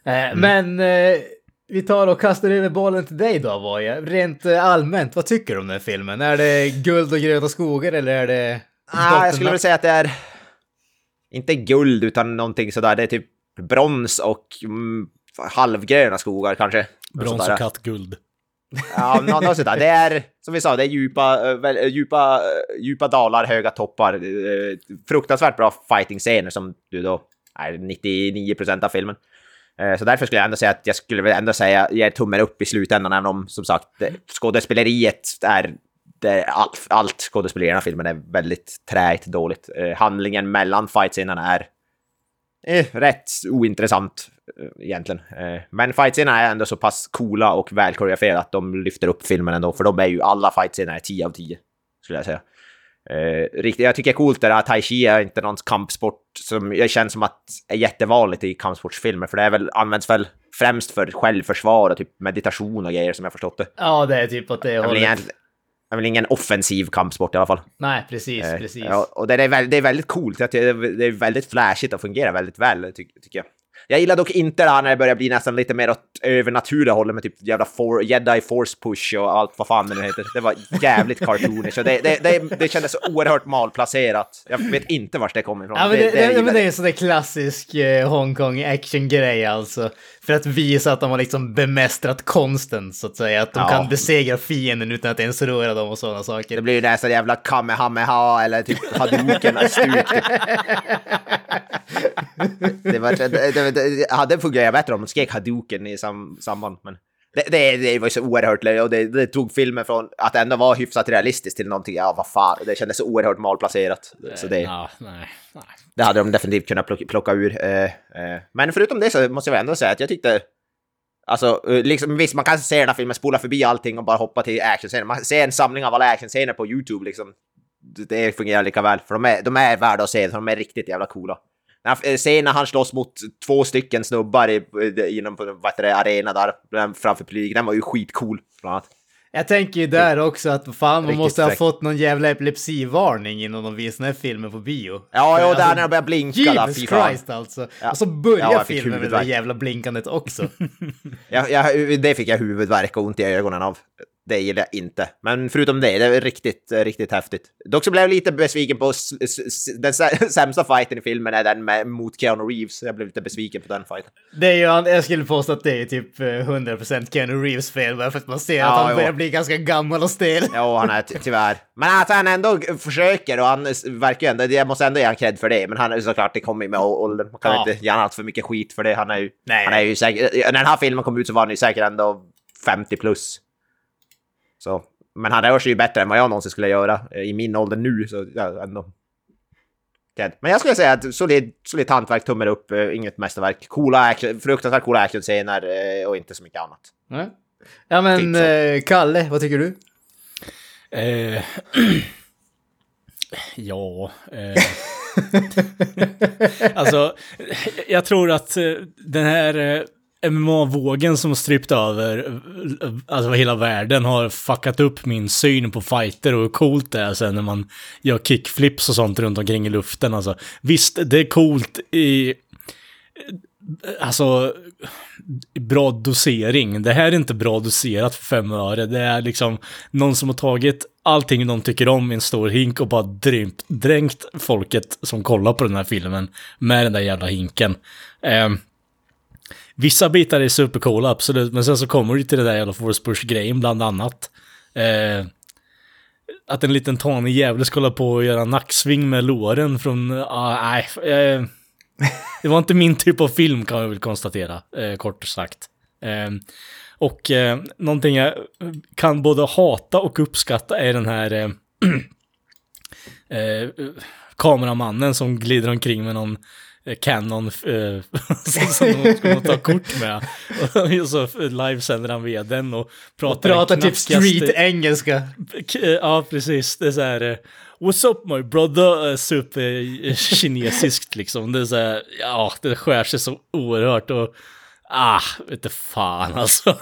Speaker 2: Mm.
Speaker 1: Men eh, vi tar och kastar över bollen till dig då, Voja. Rent eh, allmänt, vad tycker du om den här filmen? Är det guld och gröna skogar eller är det...
Speaker 2: Ah, jag skulle väl säga att det är... Inte guld, utan någonting sådär. Det är typ brons och mm, halvgröna skogar kanske.
Speaker 3: Brons och kattguld.
Speaker 2: Ja, nå- sådär. Det är, som vi sa, det är djupa, eh, väl, eh, djupa, eh, djupa dalar, höga toppar. Fruktansvärt bra fighting-scener som du då är 99% av filmen. Så därför skulle jag ändå säga att jag skulle väl ändå säga, ge tummen upp i slutändan, även om som sagt skådespeleriet är det allt, allt skådespeleri i den här filmen är väldigt träigt dåligt. Handlingen mellan fightscenerna är eh, rätt ointressant egentligen. Eh, men fightscenerna är ändå så pass coola och väl koreograferade att de lyfter upp filmen ändå, för de är ju alla fightscener är 10 av 10, skulle jag säga. Eh, riktigt, jag tycker det är coolt det där att tai chi är inte någon kampsport som jag känner som att är jättevanligt i kampsportsfilmer, för det är väl, används väl främst för självförsvar och typ meditation och grejer som jag förstått det.
Speaker 1: Ja, det är typ åt det hållet.
Speaker 2: det är väl ingen offensiv kampsport i alla fall.
Speaker 1: Nej, precis,
Speaker 2: Eh,
Speaker 1: precis.
Speaker 2: Ja, och det är, väl, det är väldigt coolt. Det är väldigt flashigt och fungerar väldigt väl, ty, tycker jag. Jag gillar dock inte det här när det börjar bli nästan lite mer åt övernaturliga hållet med typ jävla for, jedi force push och allt vad fan det nu heter. Det var jävligt cartoonish och det, det, det, det kändes så oerhört malplacerat. Jag vet inte vart det kommer ifrån.
Speaker 1: Ja, men det, det,
Speaker 2: är
Speaker 1: det, det är en sån där klassisk eh, Hongkong action-grej alltså. För att visa att de har liksom bemästrat konsten så att säga. Att de
Speaker 2: Ja.
Speaker 1: kan besegra fienden utan att ens röra dem och sådana saker.
Speaker 2: Det blir ju nästan jävla kamehameha eller typ hadouken-stuk. Typ. det, var, det, det, det hade fungerat bättre om de skrek hadouken i sam, samband, men det, det, det var ju så oerhört löjligt och det, det tog filmen från att ändå vara hyfsat realistiskt till någonting, ja vad fan, det kändes så oerhört malplacerat. Så det,
Speaker 3: Ja, nej, nej.
Speaker 2: det hade de definitivt kunnat plocka, plocka ur. Eh, eh. Men förutom det så måste jag ändå säga att jag tyckte... Alltså, eh, liksom, visst, man kan se den här filmen, spola förbi allting och bara hoppa till actionscener. Man ser en samling av alla actionscener på YouTube, liksom. Det fungerar lika väl, för de är, de är värda att se, de är riktigt jävla coola. Här scenen när han slåss mot två stycken snubbar i, inom på vad heter det, arena där framför publiken, den var ju skitcool, bland annat.
Speaker 1: Jag tänker ju där också att fan, man måste ha fått någon jävla epilepsivarning innan de visade den här filmen på bio.
Speaker 2: Ja,
Speaker 1: För
Speaker 2: jo, där
Speaker 1: alltså,
Speaker 2: när de börjar blinka där,
Speaker 1: Jesus
Speaker 2: fan.
Speaker 1: Christ alltså.
Speaker 2: Ja.
Speaker 1: Och så börjar
Speaker 2: Ja,
Speaker 1: filmen med det där jävla blinkandet också.
Speaker 2: Jag, jag, det fick jag huvudvärk och ont i ögonen av. Det gillar jag inte. Men förutom det, det är riktigt, riktigt häftigt. Dock så blev jag lite besviken på den sä- sämsta fighten i filmen är den med, mot Keanu Reeves. Jag blev lite besviken på den fighten.
Speaker 1: Det är ju, jag skulle påstå att det är typ eh, 100% Keanu Reeves fel, bara för att man ser
Speaker 2: Ja,
Speaker 1: att han
Speaker 2: jo.
Speaker 1: börjar bli ganska gammal och stel.
Speaker 2: Ja, han är ty- tyvärr. Men att han ändå försöker och han verkar ändå, jag måste ändå ge honom cred för det. Men han är såklart, det kommer ju med åldern. Man kan
Speaker 1: Ja.
Speaker 2: inte ge honom allt för mycket skit för det. Han är ju,
Speaker 1: Nej.
Speaker 2: han är ju säkert, när den här filmen kom ut så var han ju säkert ändå 50 plus. Så, men han rör sig ju bättre än vad jag någonsin skulle göra eh, i min ålder nu. Så ja, ändå. Men jag skulle säga att solid, solid hantverk, tummen upp, eh, inget mästerverk. Coola action, fruktansvärt coola actionscener eh, och inte så mycket annat.
Speaker 1: Nej. Ja men
Speaker 2: Typ
Speaker 1: Kalle, vad tycker du?
Speaker 3: Eh, ja. Eh. alltså, jag tror att den här... MMA-vågen som strypt över, alltså hela världen har fuckat upp min syn på fighter och hur coolt det är sen när man gör kickflips och sånt runt omkring i luften. Alltså, visst, det är coolt i... Alltså, bra dosering. Det här är inte bra doserat för fem öre. Det är liksom någon som har tagit allting de tycker om i en stor hink och bara dränkt, dränkt folket som kollar på den här filmen med den där jävla hinken. Eh, vissa bitar är supercoola, absolut, men sen så kommer du till det där jävla Force Push-grejen bland annat. Eh, att en liten tanig jävel ska hålla på och göra nacksving med låren från... Ah, nej. Eh, det var inte min typ av film kan jag väl konstatera, eh, kort sagt. Eh, och eh, någonting jag kan både hata och uppskatta är den här eh, eh, kameramannen som glider omkring med någon Canon eh, som de ska ta kort med. Och så livesänder han via den och pratar,
Speaker 1: och pratar typ street-engelska.
Speaker 3: Ja, precis. Det är så här... Eh, What's up my brother? Super-kinesiskt liksom. Det är så här, ja, det skär sig så oerhört och Ah, vet fan alltså.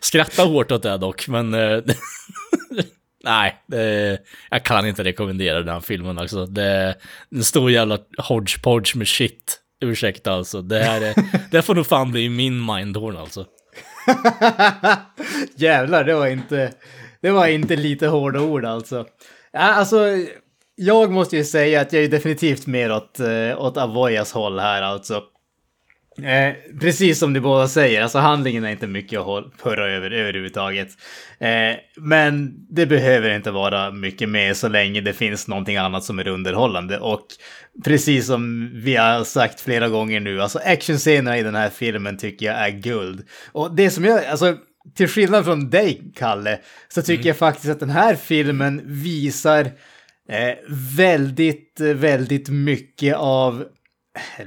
Speaker 3: Skratta hårt åt det dock, men... Nej, det, jag kan inte rekommendera den här filmen alltså. Det är en stor jävla hodgepodge med shit. Ursäkta alltså. Det här är, det får nog fan bli min mindhorn alltså.
Speaker 1: Jävlar, det var inte... Det var inte lite hårda ord alltså. Ja, alltså, jag måste ju säga att jag är definitivt mer åt, eh, åt Avoyas håll här alltså. Eh, precis som ni båda säger, alltså handlingen är inte mycket att hurra över överhuvudtaget. Eh, men det behöver inte vara mycket mer så länge det finns någonting annat som är underhållande. Och precis som vi har sagt flera gånger nu, alltså actionscenerna i den här filmen tycker jag är guld. Och det som jag, alltså till skillnad från dig, Kalle, så tycker mm. jag faktiskt att den här filmen visar eh, väldigt, väldigt mycket av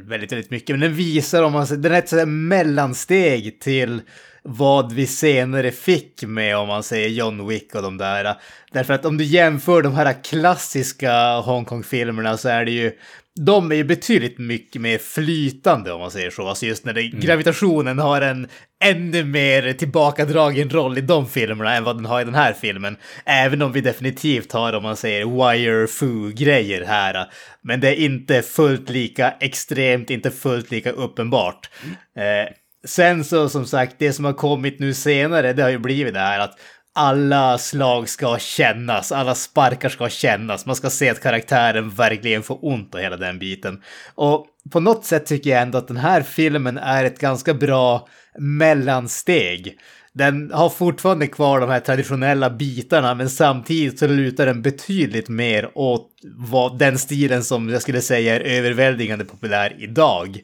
Speaker 1: väldigt, väldigt mycket, men den visar om man säger, den är ett sådär mellansteg till vad vi senare fick med om man säger John Wick och de där. Därför att om du jämför de här klassiska Hongkong-filmerna så är det ju de är ju betydligt mycket mer flytande om man säger så. Alltså just när det, mm. gravitationen har en ännu mer tillbakadragen roll i de filmerna än vad den har i den här filmen. Även om vi definitivt har, om man säger, wire fu grejer här. Men det är inte fullt lika extremt, inte fullt lika uppenbart. Mm. Eh, sen så som sagt, det som har kommit nu senare, det har ju blivit det här att alla slag ska kännas, alla sparkar ska kännas. Man ska se att karaktären verkligen får ont och hela den biten. Och på något sätt tycker jag ändå att den här filmen är ett ganska bra mellansteg. Den har fortfarande kvar de här traditionella bitarna men samtidigt så lutar den betydligt mer åt vad, den stilen som jag skulle säga är överväldigande populär idag.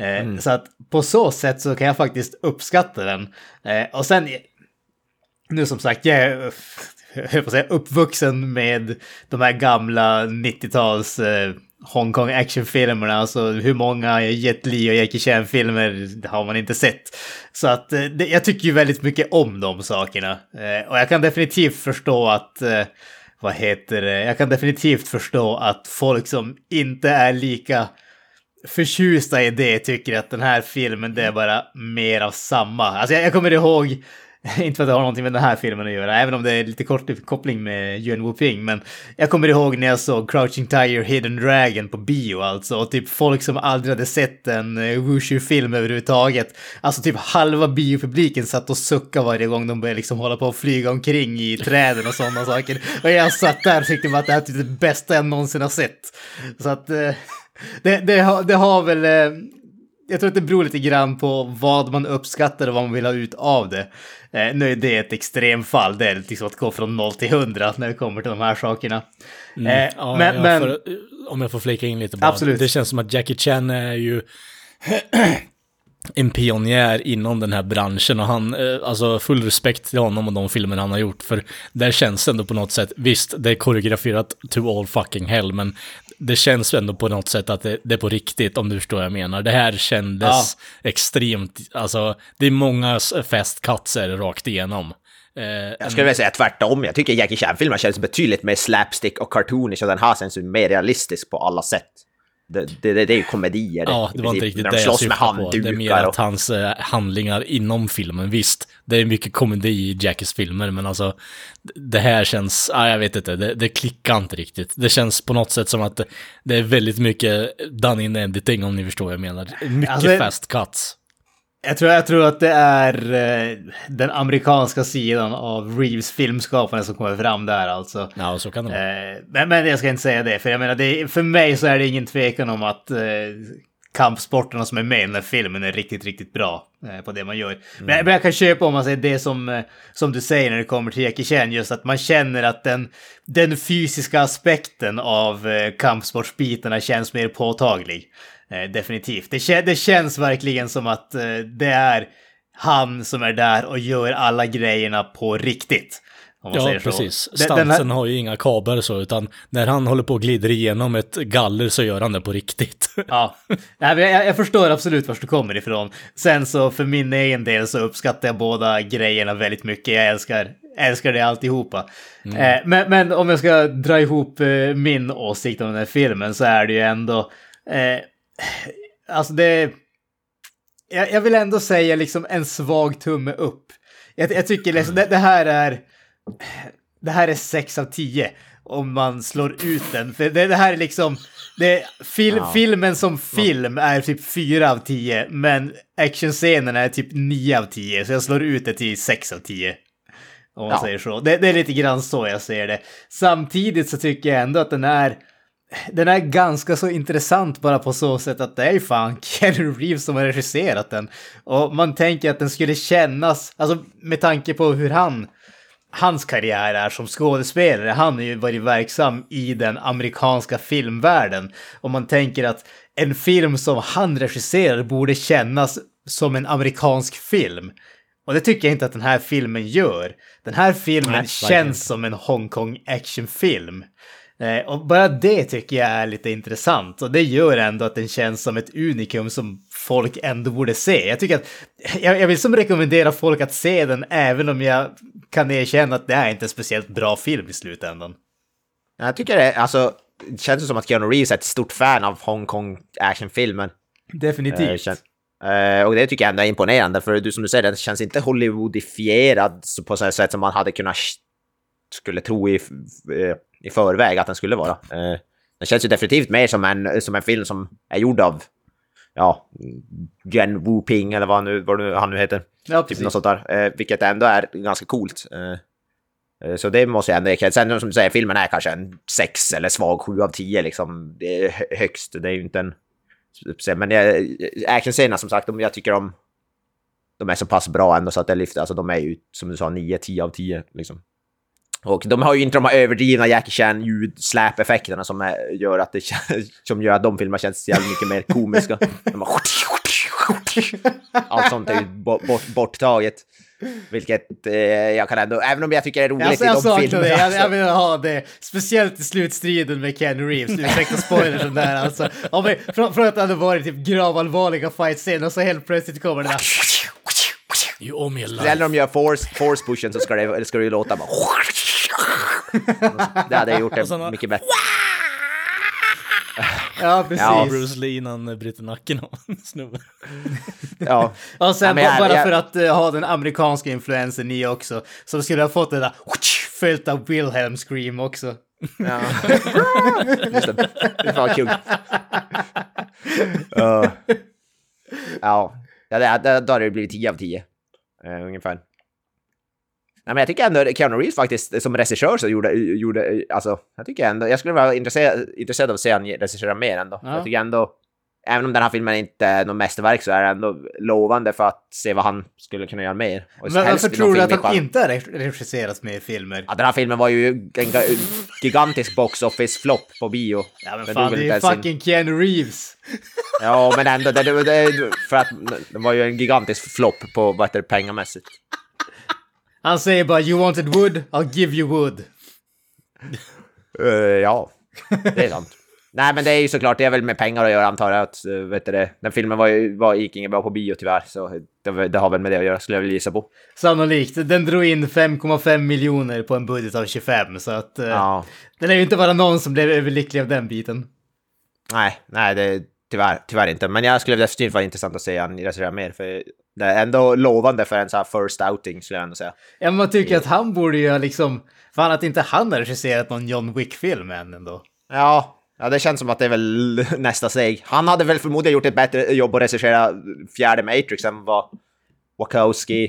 Speaker 1: Eh, mm. Så att på så sätt så kan jag faktiskt uppskatta den. Eh, och sen nu som sagt, jag är jag säga, uppvuxen med de här gamla 90-tals eh, Hongkong actionfilmerna. Alltså hur många Jet Li och Jackie Chan-filmer har man inte sett? Så att eh, det, jag tycker ju väldigt mycket om de sakerna. Eh, och jag kan definitivt förstå att eh, vad heter det? Jag kan definitivt förstå att folk som inte är lika förtjusta i det tycker att den här filmen det är bara mer av samma. Alltså jag, jag kommer ihåg inte för att det har någonting med den här filmen att göra, även om det är lite kort koppling med Yuen Wuping. Men jag kommer ihåg när jag såg Crouching Tiger Hidden Dragon på bio alltså. Och typ folk som aldrig hade sett en eh, Wushu-film överhuvudtaget. Alltså typ halva biopubliken satt och suckade varje gång de började liksom hålla på och flyga omkring i träden och sådana saker. Och jag satt där och tyckte att det här är typ det bästa jag någonsin har sett. Så att eh, det, det, har, det har väl... Eh, jag tror att det beror lite grann på vad man uppskattar och vad man vill ha ut av det. Eh, nu är det ett extremfall, det är liksom att gå från 0 till 100 när det kommer till de här sakerna.
Speaker 3: Mm, eh, ja, men, ja, men... För, om jag får flika in lite bara.
Speaker 1: Absolut.
Speaker 3: Det känns som att Jackie Chan är ju en pionjär inom den här branschen och han, eh, alltså full respekt till honom och de filmer han har gjort för där känns det ändå på något sätt, visst det är koreograferat to all fucking hell men det känns ändå på något sätt att det, det, är på riktigt, om du förstår vad jag menar. Det här kändes ja. extremt, alltså, det är många fast cuts rakt igenom.
Speaker 2: Eh, jag skulle vilja säga tvärtom. Jag tycker Jackie Chan-filmen känns betydligt mer slapstick och cartoonish och den här känns mer realistisk på alla sätt. Det, det, det, är ju komedier.
Speaker 3: Ja, det var inte riktigt
Speaker 2: när
Speaker 3: det
Speaker 2: de
Speaker 3: jag syftade på. Det är mer att hans eh, handlingar inom filmen, visst, det är mycket komedi i Jackies filmer, men alltså, det här känns, ah, jag vet inte, det, det klickar inte riktigt. Det känns på något sätt som att det, det är väldigt mycket done in editing, om ni förstår vad jag menar. Mycket
Speaker 1: Alltså,
Speaker 3: fast cuts.
Speaker 1: Jag tror, jag tror att det är eh, den amerikanska sidan av Reeves filmskapande som kommer fram där alltså.
Speaker 3: Ja, så kan det vara.
Speaker 1: Eh, men, men jag ska inte säga det, för jag menar, det, för mig så är det ingen tvekan om att eh, kampsporterna som är med i den här filmen är riktigt, riktigt bra eh, på det man gör. Men, men jag kan köpa om man säger det som, eh, som du säger när det kommer till Jackie just att man känner att den, den fysiska aspekten av eh, kampsportsbitarna känns mer påtaglig. Eh, definitivt. Det, det känns verkligen som att eh, det är han som är där och gör alla grejerna på riktigt. Om man
Speaker 3: Ja, precis.
Speaker 1: Den här-
Speaker 3: Stansen har ju inga kablar så, utan när han håller på och glider igenom ett galler så gör han det på riktigt.
Speaker 1: Ja, Nej, jag, jag förstår absolut var du kommer ifrån. Sen så för min egen del så uppskattar jag båda grejerna väldigt mycket. Jag älskar, älskar det alltihopa. Eh, men, men om jag ska dra ihop eh, min åsikt om den här filmen så är det ju ändå... Eh, alltså det... Jag, jag vill ändå säga liksom en svag tumme upp. Jag, jag tycker liksom det, det här är... Det här är 6 av 10 om man slår ut den. För det, det här är liksom... Det, fil,
Speaker 2: Ja.
Speaker 1: Filmen som film är typ 4 av 10, men actionscenerna är typ 9 av 10, så jag slår ut det till 6 av 10. Om man
Speaker 2: Ja.
Speaker 1: säger så. Det, det är lite grann så jag ser det. Samtidigt så tycker jag ändå att den är... Den är ganska så intressant bara på så sätt att det är fan Keanu Reeves som har regisserat den. Och man tänker att den skulle kännas, alltså med tanke på hur han hans karriär är som skådespelare. Han har ju varit verksam i den amerikanska filmvärlden. Och man tänker att en film som han regisserar borde kännas som en amerikansk film. Och det tycker jag inte att den här filmen gör. Den här filmen
Speaker 3: Nej,
Speaker 1: känns som en Hongkong actionfilm. Eh, och bara det tycker jag är lite intressant. Och det gör ändå att den känns som ett unikum som folk ändå borde se. Jag tycker att, jag, jag vill som rekommendera folk att se den även om jag kan erkänna att det är inte en speciellt bra film i slutändan.
Speaker 2: Jag tycker det, alltså, det känns som att Keanu Reeves är ett stort fan av Hongkong actionfilmen.
Speaker 1: Definitivt.
Speaker 2: eh, och det tycker jag ändå är imponerande, för du som du säger, den känns inte Hollywoodifierad på så sätt som man hade kunnat skulle tro i, i förväg att den skulle vara. Eh, den känns ju definitivt mer som en, som en film som är gjord av, ja, Jen Wu Ping eller vad, nu, vad nu, han nu heter.
Speaker 1: ja,
Speaker 2: Typ
Speaker 1: precis.
Speaker 2: något sånt där, eh, vilket ändå är ganska coolt. Eh, så det måste jag ändå erkänna. Sen som du säger, filmen är kanske en 6 eller svag 7 av 10 liksom. Det är hö- högst, det är ju inte en... Men actionscenerna som sagt, de, jag tycker de, de är så pass bra ändå så att det lyfter. Alltså de är ju som du sa 9-10 av 10 liksom. Och de har ju inte de här överdrivna Jackie Chan ljud släp-effekterna som är, gör att det som gör att de filmerna känns jävligt mycket mer komiska. Allt sånt är ju bort, bort, borttaget. Vilket eh, jag kan ändå, även om jag tycker det är roligt
Speaker 1: Alltså,
Speaker 2: i
Speaker 1: jag
Speaker 2: de
Speaker 1: saknar
Speaker 2: filmerna.
Speaker 1: det, jag,
Speaker 2: alltså.
Speaker 1: jag vill ha det. Speciellt i slutstriden med Ken Reeves. Ursäkta spoilers där alltså. Ja, men, från, från att det hade varit typ gravallvarliga fight-scener och så helt plötsligt kommer det där.
Speaker 3: You owe me a life.
Speaker 2: Eller när de gör force, force pushen så ska det, ska det ju låta bara... Det hade gjort det
Speaker 3: sen
Speaker 2: mycket bättre.
Speaker 1: Ja, precis.
Speaker 2: Ja,
Speaker 3: Bruce Lee innan bryter nacken av en snubbe.
Speaker 2: Ja.
Speaker 1: Och sen
Speaker 2: Ja, jag-
Speaker 1: bara
Speaker 2: jag-
Speaker 1: för att eh, ha den amerikanska influensen i också, så skulle jag ha fått det där följt av Wilhelm Scream också.
Speaker 2: ja. Just det. Det var kul. Ja. Ja, ja det, det, då hade det blivit 10 av 10. Uh, ungefär. Nej, men jag tycker ändå Keanu Reeves faktiskt som regissör så gjorde, gjorde alltså, jag tycker ändå, jag skulle vara intresserad, intresserad av att se han regissera mer ändå.
Speaker 1: Ja.
Speaker 2: Jag tycker ändå, även om den här filmen inte är något mästerverk så är det ändå lovande för att se vad han skulle kunna göra mer. Och
Speaker 1: Men varför tror du att han inte har re- regisserat mer filmer?
Speaker 2: Ja, den här filmen var ju en ga- gigantisk box office-flopp på bio.
Speaker 1: Ja men
Speaker 2: Den
Speaker 1: fan, det är
Speaker 2: in-
Speaker 1: fucking Keanu Reeves.
Speaker 2: Ja, men ändå, det, det, det, för att det var ju en gigantisk flopp på vad heter det, pengamässigt.
Speaker 1: Han säger bara “You wanted wood, I'll give you wood”.
Speaker 2: Uh, ja, det är sant. Nej, men det är ju såklart, det är väl med pengar att göra antar jag. Att, uh, vet du det, den filmen var ju, var, gick inget bra på bio tyvärr, så det, det har väl med det att göra skulle jag vilja gissa på.
Speaker 1: Sannolikt. Den drog in 5,5 miljoner på en budget av 25, så att... eh,
Speaker 2: Ja.
Speaker 1: Det lär ju inte vara någon som blev överlycklig av den biten.
Speaker 2: Nej, nej, det tyvärr, tyvärr inte. Men jag skulle definitivt vara intressant att se han regissera mer, för det är ändå lovande för en sån här first outing, skulle jag ändå säga.
Speaker 1: Ja, men man tycker att han borde ju liksom... Fan att inte han har regisserat någon John Wick-film än ändå.
Speaker 2: Ja, ja, det känns som att det är väl nästa steg. Han hade väl förmodligen gjort ett bättre jobb att regissera fjärde Matrix än vad Wachowski,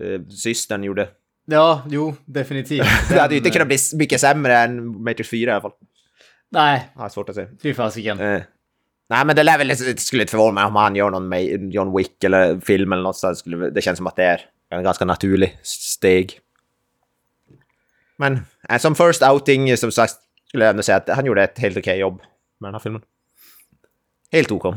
Speaker 2: eh, systern, gjorde.
Speaker 1: Ja, jo, definitivt.
Speaker 2: Det hade ju inte
Speaker 1: Den,
Speaker 2: kunnat bli mycket sämre än Matrix 4 i alla fall.
Speaker 1: Nej,
Speaker 2: Ja, svårt att se.
Speaker 1: fy fasiken.
Speaker 2: Eh. Nej, men det lär väl, det skulle inte förvåna mig om han gör någon Ma- John Wick eller film eller något sånt. Det känns som att det är en ganska naturlig steg. Men eh, som first outing, som sagt, skulle jag ändå säga att han gjorde ett helt okej jobb med den här filmen. Helt OK.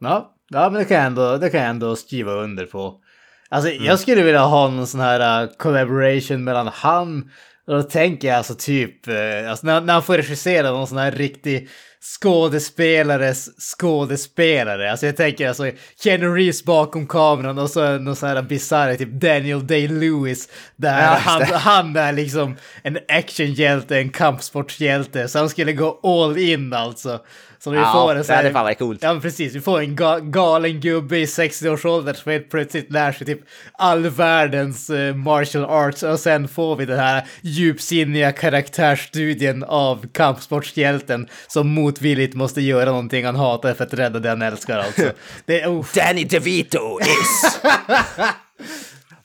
Speaker 1: Ja, ja men det kan, jag ändå, det kan jag ändå skriva under på. Alltså, jag skulle vilja ha någon sån här uh, collaboration mellan han och då tänker jag alltså typ, uh, alltså när, när han får regissera någon sån här riktig skådespelares skådespelare. Alltså jag tänker alltså Keanu Reeves bakom kameran och så någon sån här bisarr typ Daniel Day-Lewis. Där
Speaker 2: Ja,
Speaker 1: han,
Speaker 2: det.
Speaker 1: han är liksom en actionhjälte, en kampsportshjälte. Så han skulle gå all in alltså. Så vi
Speaker 2: Ja,
Speaker 1: får en
Speaker 2: det
Speaker 1: sån här-
Speaker 2: hade fan varit coolt.
Speaker 1: Ja precis, vi får en ga galen gubbe i 60-årsåldern som helt plötsligt lär sig typ all världens eh, martial arts och sen får vi den här djupsinniga karaktärsstudien av kampsportshjälten som motvilligt måste göra någonting han hatar för att rädda det han älskar alltså. Det oh,
Speaker 2: Danny DeVito is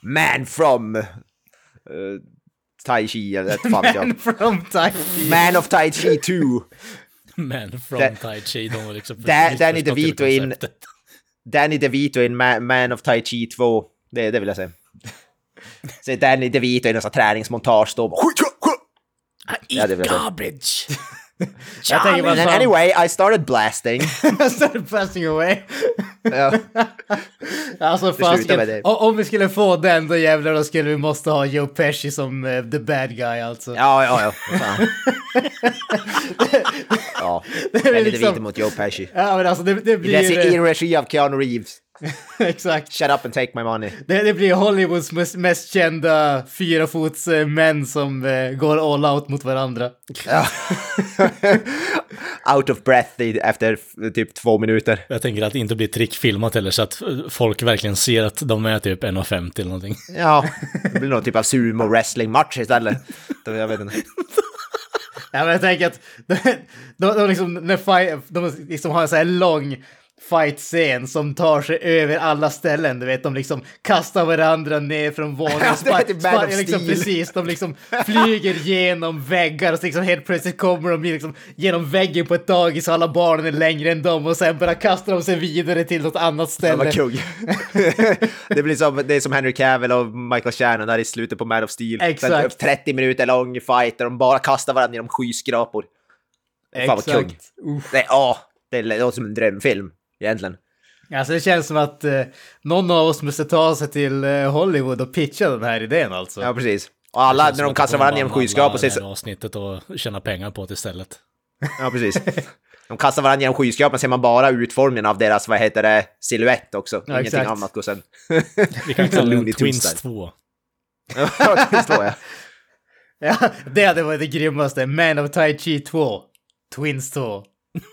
Speaker 2: man from uh, Tai Chi, eller ett fan
Speaker 1: man from time.
Speaker 2: Man of Tai Chi 2.
Speaker 3: Men från Tai Chi, de har liksom
Speaker 2: Da- Danny DeVito in-. Danny DeVito in Ma- Man of Tai Chi 2. Det, det vill jag säga. Så Danny DeVito i någon sån träningsmontage då. Ja, det vill jag säga.
Speaker 3: garbage!
Speaker 1: Jag tänker bara fan,
Speaker 2: anyway, I started blasting.
Speaker 1: I started passing away.
Speaker 2: Ja.
Speaker 1: Alltså fasiken,
Speaker 2: det.
Speaker 1: om vi skulle få den då jävlar då skulle vi måste ha Joe Pesci som eh, the bad guy alltså.
Speaker 2: Ja, ja, ja. Ja.
Speaker 1: är
Speaker 2: Danny
Speaker 1: liksom-
Speaker 2: DeVito mot Joe Pesci.
Speaker 1: Ja men alltså det, det
Speaker 2: Det är
Speaker 1: blir...
Speaker 2: i regi av Keanu Reeves.
Speaker 1: exakt.
Speaker 2: Shut up and take my money.
Speaker 1: Det, det blir Hollywoods mest, mest kända fyrafots eh, män som eh, går all out mot varandra.
Speaker 2: Out of breath i, efter typ två minuter.
Speaker 3: Jag tänker att det inte blir trickfilmat heller så att folk verkligen ser att de är typ 1,50 eller någonting.
Speaker 2: Ja, det blir någon typ av sumo wrestling match istället. Då, Jag vet inte.
Speaker 1: Ja men jag tänker att de, de, de, liksom, när fight, de liksom har en så här lång fight-scen som tar sig över alla ställen. Du vet, de liksom kastar varandra ner från våningen.
Speaker 2: Ja, det är typ
Speaker 1: liksom. Precis, de liksom flyger genom väggar och så liksom helt plötsligt kommer de liksom genom väggen på ett dagis och alla barnen är längre än dem och sen bara kastar de sig vidare till något annat
Speaker 2: Det
Speaker 1: ställe.
Speaker 2: var kung. det blir som, det är som Henry Cavill och Michael Shannon där i slutet på Man of Steel.
Speaker 1: Exakt.
Speaker 2: Sen 30 minuter lång fight där de bara kastar varandra genom skyskrapor. Fan vad kung.
Speaker 1: Exakt. Uff.
Speaker 2: Det, ja, det låter som en drömfilm egentligen.
Speaker 1: Alltså det känns som att eh, någon av oss måste ta sig till eh, Hollywood och pitcha den här idén alltså.
Speaker 2: Ja, precis. Och alla, när de kastar varandra genom
Speaker 3: det
Speaker 2: så...
Speaker 3: här avsnittet och tjäna pengar på det istället.
Speaker 2: Ja, precis. De kastar varandra genom skyskrapan ser man bara utformningen av deras, vad heter det, silhuett också.
Speaker 1: Ja,
Speaker 2: Ingenting
Speaker 1: exakt.
Speaker 2: annat går sen.
Speaker 3: Vi kan kalla den Twins
Speaker 2: där.
Speaker 3: 2.
Speaker 2: Ja, det står jag.
Speaker 1: Ja, det hade varit det grymmaste. Man of Tai Chi 2. Twins 2.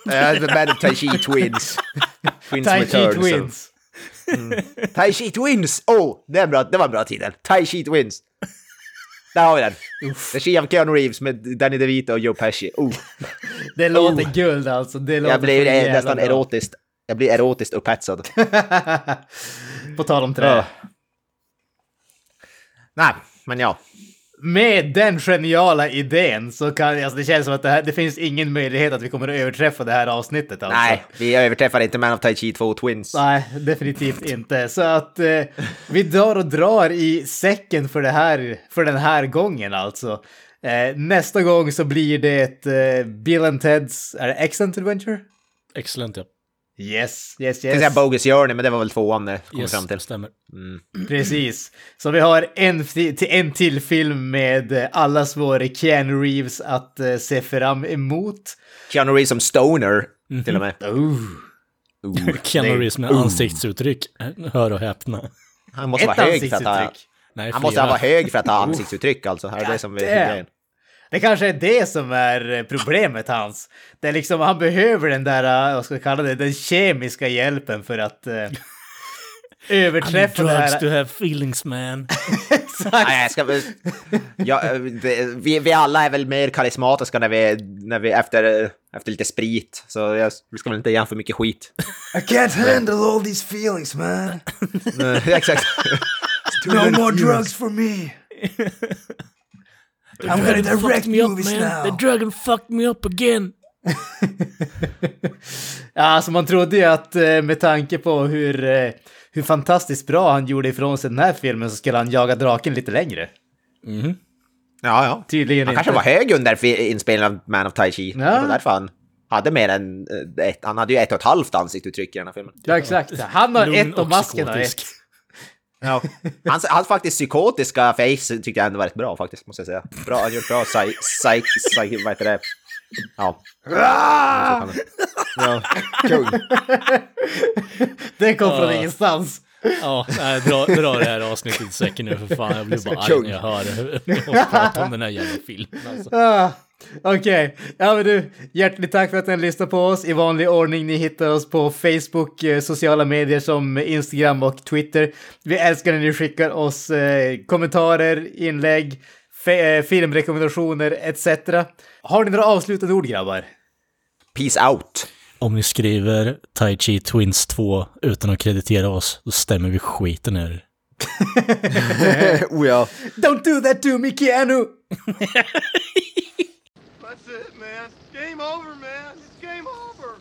Speaker 2: Ja, The Man of Tai Chi Twins. Twins
Speaker 1: Tai Chi Twins.
Speaker 2: Tai Chi Twins! Oh, det, är bra, det var en bra titel. Tai Chi Twins. Där har vi den. Regi av Keanu Reeves med Danny DeVito och Joe Pesci. Oh,
Speaker 1: Det låter guld alltså. Det låter
Speaker 2: jag blir eh, nästan
Speaker 1: bra.
Speaker 2: erotiskt. Jag blir erotiskt upphetsad.
Speaker 1: På tal om trä.
Speaker 2: Ja. Nej, men ja.
Speaker 1: Med den geniala idén så kan alltså det känns som att det, här, det finns ingen möjlighet att vi kommer att överträffa det här avsnittet alltså.
Speaker 2: Nej, vi överträffar inte Man of Tai Chi 2 Twins.
Speaker 1: Nej, definitivt inte. Så att eh, vi drar och drar i säcken för, det här, för den här gången alltså. Eh, nästa gång så blir det eh, Bill and Teds, är det Excellent Adventure?
Speaker 3: Excellent ja.
Speaker 1: Yes, yes,
Speaker 2: Jag
Speaker 1: yes.
Speaker 2: säga Bogus Journey, men det var väl tvåan det kom
Speaker 3: Yes,
Speaker 2: fram till.
Speaker 3: stämmer.
Speaker 1: Precis. Så vi har en, en till film med eh, allas vår Keanu Reeves att eh, se fram emot.
Speaker 2: Keanu Reeves som Stoner, till och med.
Speaker 1: Oh.
Speaker 3: Keanu
Speaker 1: det-
Speaker 3: Reeves med ansiktsuttryck. Hör och häpna.
Speaker 2: Han måste
Speaker 1: Ett
Speaker 2: vara hög för att ha...
Speaker 3: Nej,
Speaker 2: Han måste vara hög för att ha ansiktsuttryck alltså. Är det som är grejen?
Speaker 1: Det kanske är det som är eh, problemet hans. Det är liksom, han behöver den där, eh, vad ska vi kalla det, den kemiska hjälpen för att eh, överträffa det
Speaker 3: Drugs
Speaker 1: här.
Speaker 3: to have feelings man.
Speaker 1: Exakt.
Speaker 2: Nej, jag ska, ja, det, vi, vi alla är väl mer karismatiska när vi, när vi efter, efter lite sprit. Så jag, vi ska väl inte ge för mycket skit.
Speaker 4: I can't handle all these feelings, man.
Speaker 2: Exakt.
Speaker 4: No more drugs for me. I'm gonna direct
Speaker 3: up
Speaker 4: movies
Speaker 3: man.
Speaker 4: now.
Speaker 3: The dragon fucked me up again.
Speaker 1: Ja, alltså man trodde ju att eh, med tanke på hur, eh, hur fantastiskt bra han gjorde ifrån sig den här filmen så skulle han jaga draken lite längre.
Speaker 2: Ja, ja.
Speaker 1: Tydligen
Speaker 2: Han
Speaker 1: inte.
Speaker 2: kanske var hög under inspelningen av Man of Tai Chi.
Speaker 1: Ja.
Speaker 2: Det var därför han hade mer än eh, ett. Han hade ju ett och ett halvt ansiktsuttryck i den här filmen.
Speaker 1: Ja, exakt. Han har
Speaker 3: Lugn
Speaker 1: ett och masken har ett.
Speaker 2: Ja. Hans, hans faktiskt psykotiska face tyckte jag ändå var rätt bra faktiskt, måste jag säga. Bra, han gjort bra psy... psy... psy vad heter det? Ja.
Speaker 4: Ah!
Speaker 2: ja. Kung.
Speaker 1: Det kom från
Speaker 3: Ja.
Speaker 1: ingenstans.
Speaker 3: Ja, nej, dra, dra det här avsnittet i säcken nu för fan. Jag blir bara arg när jag hör det. Och pratar om den här jävla filmen alltså.
Speaker 1: Okej, ja men du, hjärtligt tack för att ni lyssnade på oss. I vanlig ordning, ni hittar oss på Facebook, eh, sociala medier som Instagram och Twitter. Vi älskar när ni skickar oss eh, kommentarer, inlägg, eh, filmrekommendationer etc. Har ni några avslutande ord grabbar?
Speaker 2: Peace out.
Speaker 3: Om ni skriver Tai Chi Twins 2 utan att kreditera oss, då stämmer vi skiten ur
Speaker 2: oh ja.
Speaker 1: Don't do that to me Keanu! it, man. Game over, man. It's game over.